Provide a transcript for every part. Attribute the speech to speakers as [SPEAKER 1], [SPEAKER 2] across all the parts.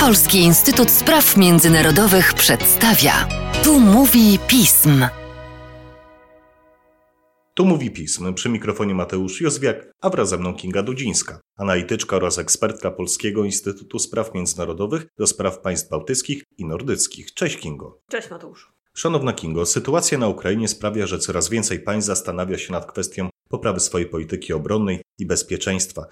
[SPEAKER 1] Polski Instytut Spraw Międzynarodowych przedstawia. Tu mówi pism.
[SPEAKER 2] Tu mówi pism. Przy mikrofonie Mateusz Józwiak, a wraz ze mną Kinga Dudzińska, analityczka oraz ekspertka Polskiego Instytutu Spraw Międzynarodowych do spraw państw bałtyckich i nordyckich. Cześć Kingo.
[SPEAKER 3] Cześć Mateusz.
[SPEAKER 2] Szanowna Kingo, sytuacja na Ukrainie sprawia, że coraz więcej państw zastanawia się nad kwestią poprawy swojej polityki obronnej i bezpieczeństwa.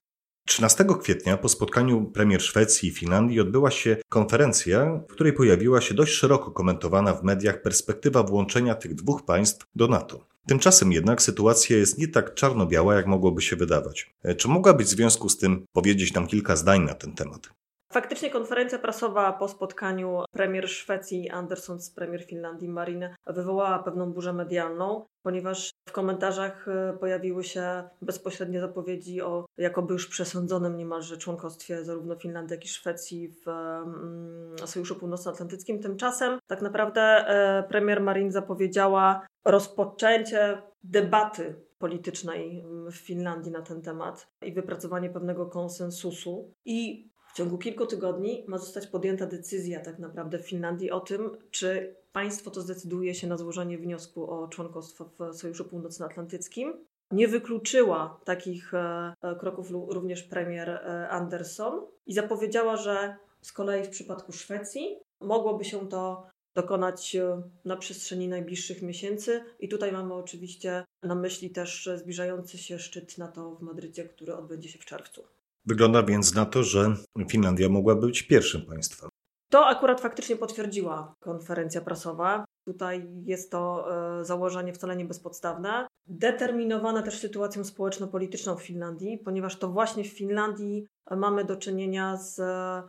[SPEAKER 2] 13 kwietnia po spotkaniu premier Szwecji i Finlandii odbyła się konferencja, w której pojawiła się dość szeroko komentowana w mediach perspektywa włączenia tych dwóch państw do NATO. Tymczasem jednak sytuacja jest nie tak czarno-biała, jak mogłoby się wydawać. Czy mogłabyś w związku z tym powiedzieć nam kilka zdań na ten temat?
[SPEAKER 3] Faktycznie konferencja prasowa po spotkaniu premier Szwecji Andersson z premier Finlandii Marin wywołała pewną burzę medialną, ponieważ w komentarzach e, pojawiły się bezpośrednie zapowiedzi o jakoby już przesądzonym niemalże członkostwie zarówno Finlandii, jak i Szwecji w mm, Sojuszu Północnoatlantyckim. Tymczasem tak naprawdę e, premier Marin zapowiedziała rozpoczęcie debaty politycznej w Finlandii na ten temat i wypracowanie pewnego konsensusu. I w ciągu kilku tygodni ma zostać podjęta decyzja tak naprawdę w Finlandii o tym, czy państwo to zdecyduje się na złożenie wniosku o członkostwo w Sojuszu Północnoatlantyckim. Nie wykluczyła takich e, e, kroków również premier e, Anderson i zapowiedziała, że z kolei w przypadku Szwecji mogłoby się to dokonać na przestrzeni najbliższych miesięcy. I tutaj mamy oczywiście na myśli też zbliżający się szczyt NATO w Madrycie, który odbędzie się w czerwcu.
[SPEAKER 2] Wygląda więc na to, że Finlandia mogła być pierwszym państwem.
[SPEAKER 3] To akurat faktycznie potwierdziła konferencja prasowa. Tutaj jest to e, założenie wcale nie bezpodstawne. Determinowane też sytuacją społeczno-polityczną w Finlandii, ponieważ to właśnie w Finlandii mamy do czynienia z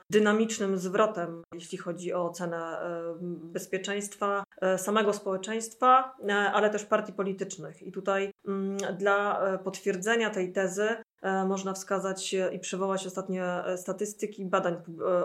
[SPEAKER 3] dynamicznym zwrotem, jeśli chodzi o ocenę e, bezpieczeństwa e, samego społeczeństwa, ale też partii politycznych. I tutaj mm, dla potwierdzenia tej tezy można wskazać i przywołać ostatnie statystyki badań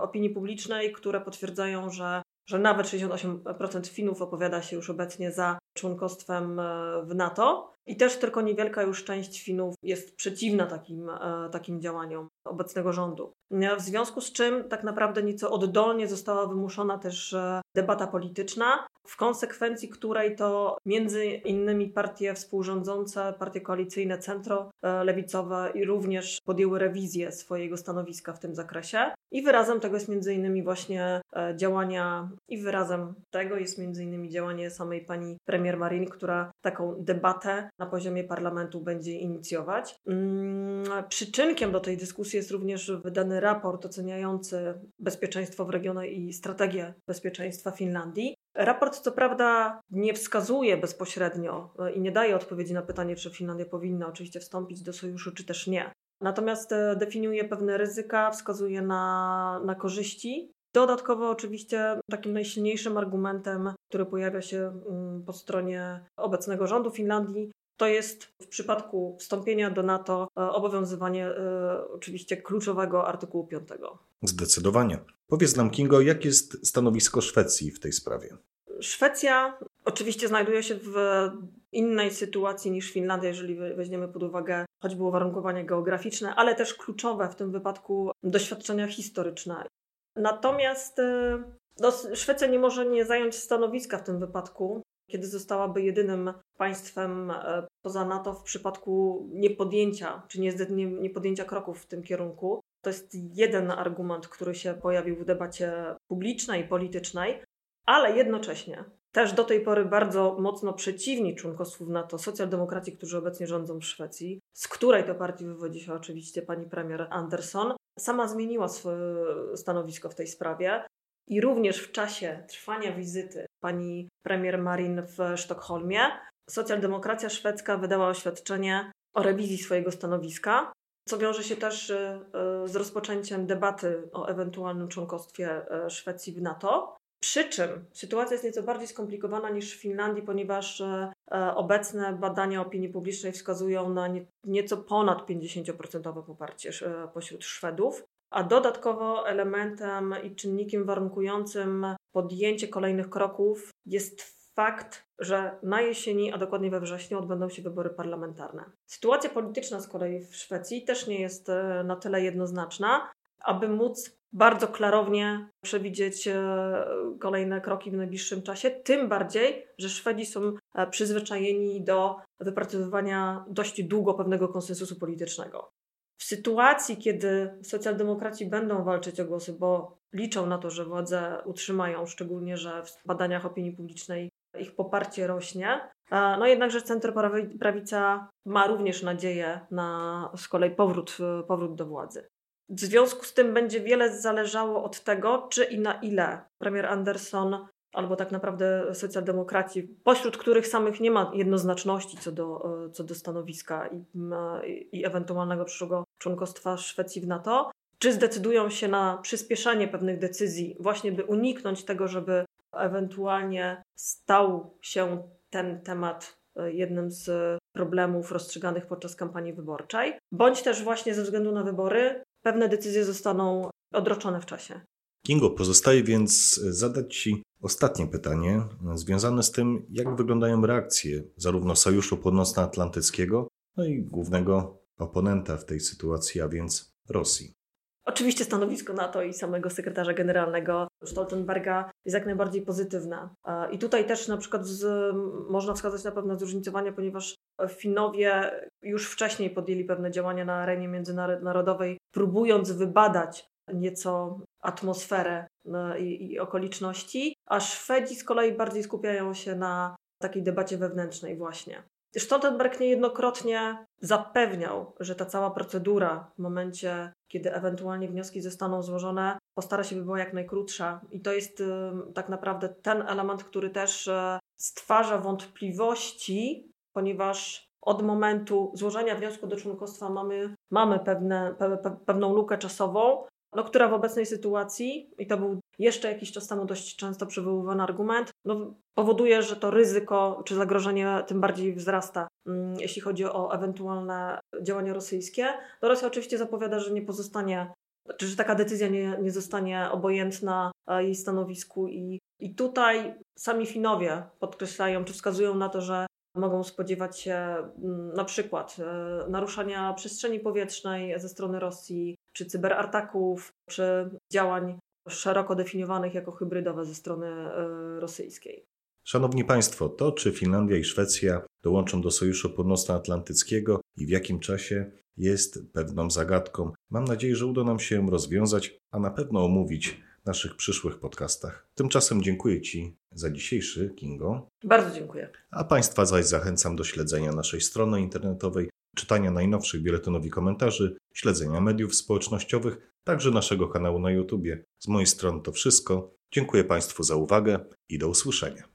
[SPEAKER 3] opinii publicznej, które potwierdzają, że że nawet 68% Finów opowiada się już obecnie za członkostwem e, w NATO. I też tylko niewielka już część Finów jest przeciwna takim, e, takim działaniom obecnego rządu. W związku z czym tak naprawdę nieco oddolnie została wymuszona też e, debata polityczna, w konsekwencji której to między innymi partie współrządzące, partie koalicyjne, centro lewicowe i również podjęły rewizję swojego stanowiska w tym zakresie. I wyrazem tego jest między innymi właśnie działania i wyrazem tego jest między innymi działanie samej pani premier Marin, która taką debatę na poziomie parlamentu będzie inicjować. Mm, przyczynkiem do tej dyskusji jest również wydany raport oceniający bezpieczeństwo w regionie i strategię bezpieczeństwa Finlandii. Raport co prawda nie wskazuje bezpośrednio e, i nie daje odpowiedzi na pytanie, czy Finlandia powinna oczywiście wstąpić do sojuszu, czy też nie. Natomiast e, definiuje pewne ryzyka, wskazuje na, na korzyści. Dodatkowo, oczywiście, takim najsilniejszym argumentem, który pojawia się mm, po stronie obecnego rządu Finlandii, to jest w przypadku wstąpienia do NATO e, obowiązywanie e, oczywiście kluczowego artykułu 5.
[SPEAKER 2] Zdecydowanie. Powiedz nam, Kingo, jakie jest stanowisko Szwecji w tej sprawie?
[SPEAKER 3] Szwecja oczywiście znajduje się w innej sytuacji niż Finlandia, jeżeli weźmiemy pod uwagę choćby uwarunkowania geograficzne, ale też kluczowe w tym wypadku doświadczenia historyczne. Natomiast e, no, Szwecja nie może nie zająć stanowiska w tym wypadku, kiedy zostałaby jedynym państwem e, poza NATO w przypadku niepodjęcia, czy niepodjęcia kroków w tym kierunku. To jest jeden argument, który się pojawił w debacie publicznej politycznej, ale jednocześnie też do tej pory bardzo mocno przeciwni członkostwu NATO socjaldemokraci, którzy obecnie rządzą w Szwecji, z której to partii wywodzi się oczywiście pani premier Anderson, sama zmieniła swoje stanowisko w tej sprawie. I również w czasie trwania wizyty pani premier Marin w Sztokholmie socjaldemokracja szwedzka wydała oświadczenie o rewizji swojego stanowiska, co wiąże się też e, z rozpoczęciem debaty o ewentualnym członkostwie e, Szwecji w NATO. Przy czym sytuacja jest nieco bardziej skomplikowana niż w Finlandii, ponieważ obecne badania opinii publicznej wskazują na nieco ponad 50% poparcie pośród Szwedów a dodatkowo elementem i czynnikiem warunkującym podjęcie kolejnych kroków jest fakt, że na jesieni, a dokładnie we wrześniu, odbędą się wybory parlamentarne. Sytuacja polityczna z kolei w Szwecji też nie jest e, na tyle jednoznaczna, aby móc bardzo klarownie przewidzieć e, kolejne kroki w najbliższym czasie. Tym bardziej, że Szwedzi są e, przyzwyczajeni do wypracowywania dość długo pewnego konsensusu politycznego. W sytuacji, kiedy socjaldemokraci będą walczyć o głosy, bo liczą na to, że władze utrzymają, szczególnie, że w badaniach opinii publicznej ich poparcie rośnie, no jednakże centroprawica ma również nadzieję na z kolei powrót, powrót do władzy. W związku z tym będzie wiele zależało od tego, czy i na ile premier Anderson albo tak naprawdę socjaldemokraci, pośród których samych nie ma jednoznaczności co do, co do stanowiska i, i ewentualnego przyszłego członkostwa Szwecji w NATO, czy zdecydują się na przyspieszenie pewnych decyzji, właśnie by uniknąć tego, żeby ewentualnie stał się ten temat e, jednym z problemów rozstrzyganych podczas kampanii wyborczej, bądź też właśnie ze względu na wybory pewne decyzje zostaną odroczone w czasie.
[SPEAKER 2] Kingo, pozostaje więc zadać Ci ostatnie pytanie związane z tym, jak wyglądają reakcje zarówno Sojuszu Północnoatlantyckiego, no i głównego oponenta w tej sytuacji, a więc Rosji.
[SPEAKER 3] Oczywiście stanowisko NATO i samego sekretarza generalnego Stoltenberga jest jak najbardziej pozytywne. I tutaj też na przykład z, można wskazać na pewne zróżnicowanie, ponieważ Finowie już wcześniej podjęli pewne działania na arenie międzynarodowej, próbując wybadać nieco atmosferę no, i, i okoliczności, a Szwedzi z kolei bardziej skupiają się na takiej debacie wewnętrznej właśnie. Stoltenberg niejednokrotnie zapewniał, że ta cała procedura w momencie, kiedy ewentualnie wnioski zostaną złożone, postara się by była jak najkrótsza. I to jest tak naprawdę ten element, który też e, stwarza wątpliwości, ponieważ od momentu złożenia wniosku do członkostwa mamy, mamy pewne, pe, pe, pewną lukę czasową, no, która w obecnej sytuacji, i to był jeszcze jakiś czas temu dość często przywoływany argument, no, powoduje, że to ryzyko czy zagrożenie tym bardziej wzrasta, mm, jeśli chodzi o ewentualne działania rosyjskie. No Rosja oczywiście zapowiada, że nie pozostanie, czy że taka decyzja nie, nie zostanie obojętna jej stanowisku i, i tutaj sami Finowie podkreślają, czy wskazują na to, że mogą spodziewać się mm, na przykład e, naruszania przestrzeni powietrznej ze strony Rosji, czy cyberataków, czy działań szeroko definiowanych jako hybrydowe ze strony e, rosyjskiej.
[SPEAKER 2] Szanowni Państwo, to czy Finlandia i Szwecja dołączą do Sojuszu Północnoatlantyckiego i w jakim czasie jest pewną zagadką. Mam nadzieję, że uda nam się ją rozwiązać, a na pewno omówić w naszych przyszłych podcastach. Tymczasem dziękuję Ci za dzisiejszy, Kingo.
[SPEAKER 3] Bardzo dziękuję.
[SPEAKER 2] A Państwa zaś zachęcam do śledzenia naszej strony internetowej, czytania najnowszych biuletynów i komentarzy, śledzenia mediów społecznościowych, także naszego kanału na YouTube. Z mojej strony to wszystko. Dziękuję Państwu za uwagę i do usłyszenia.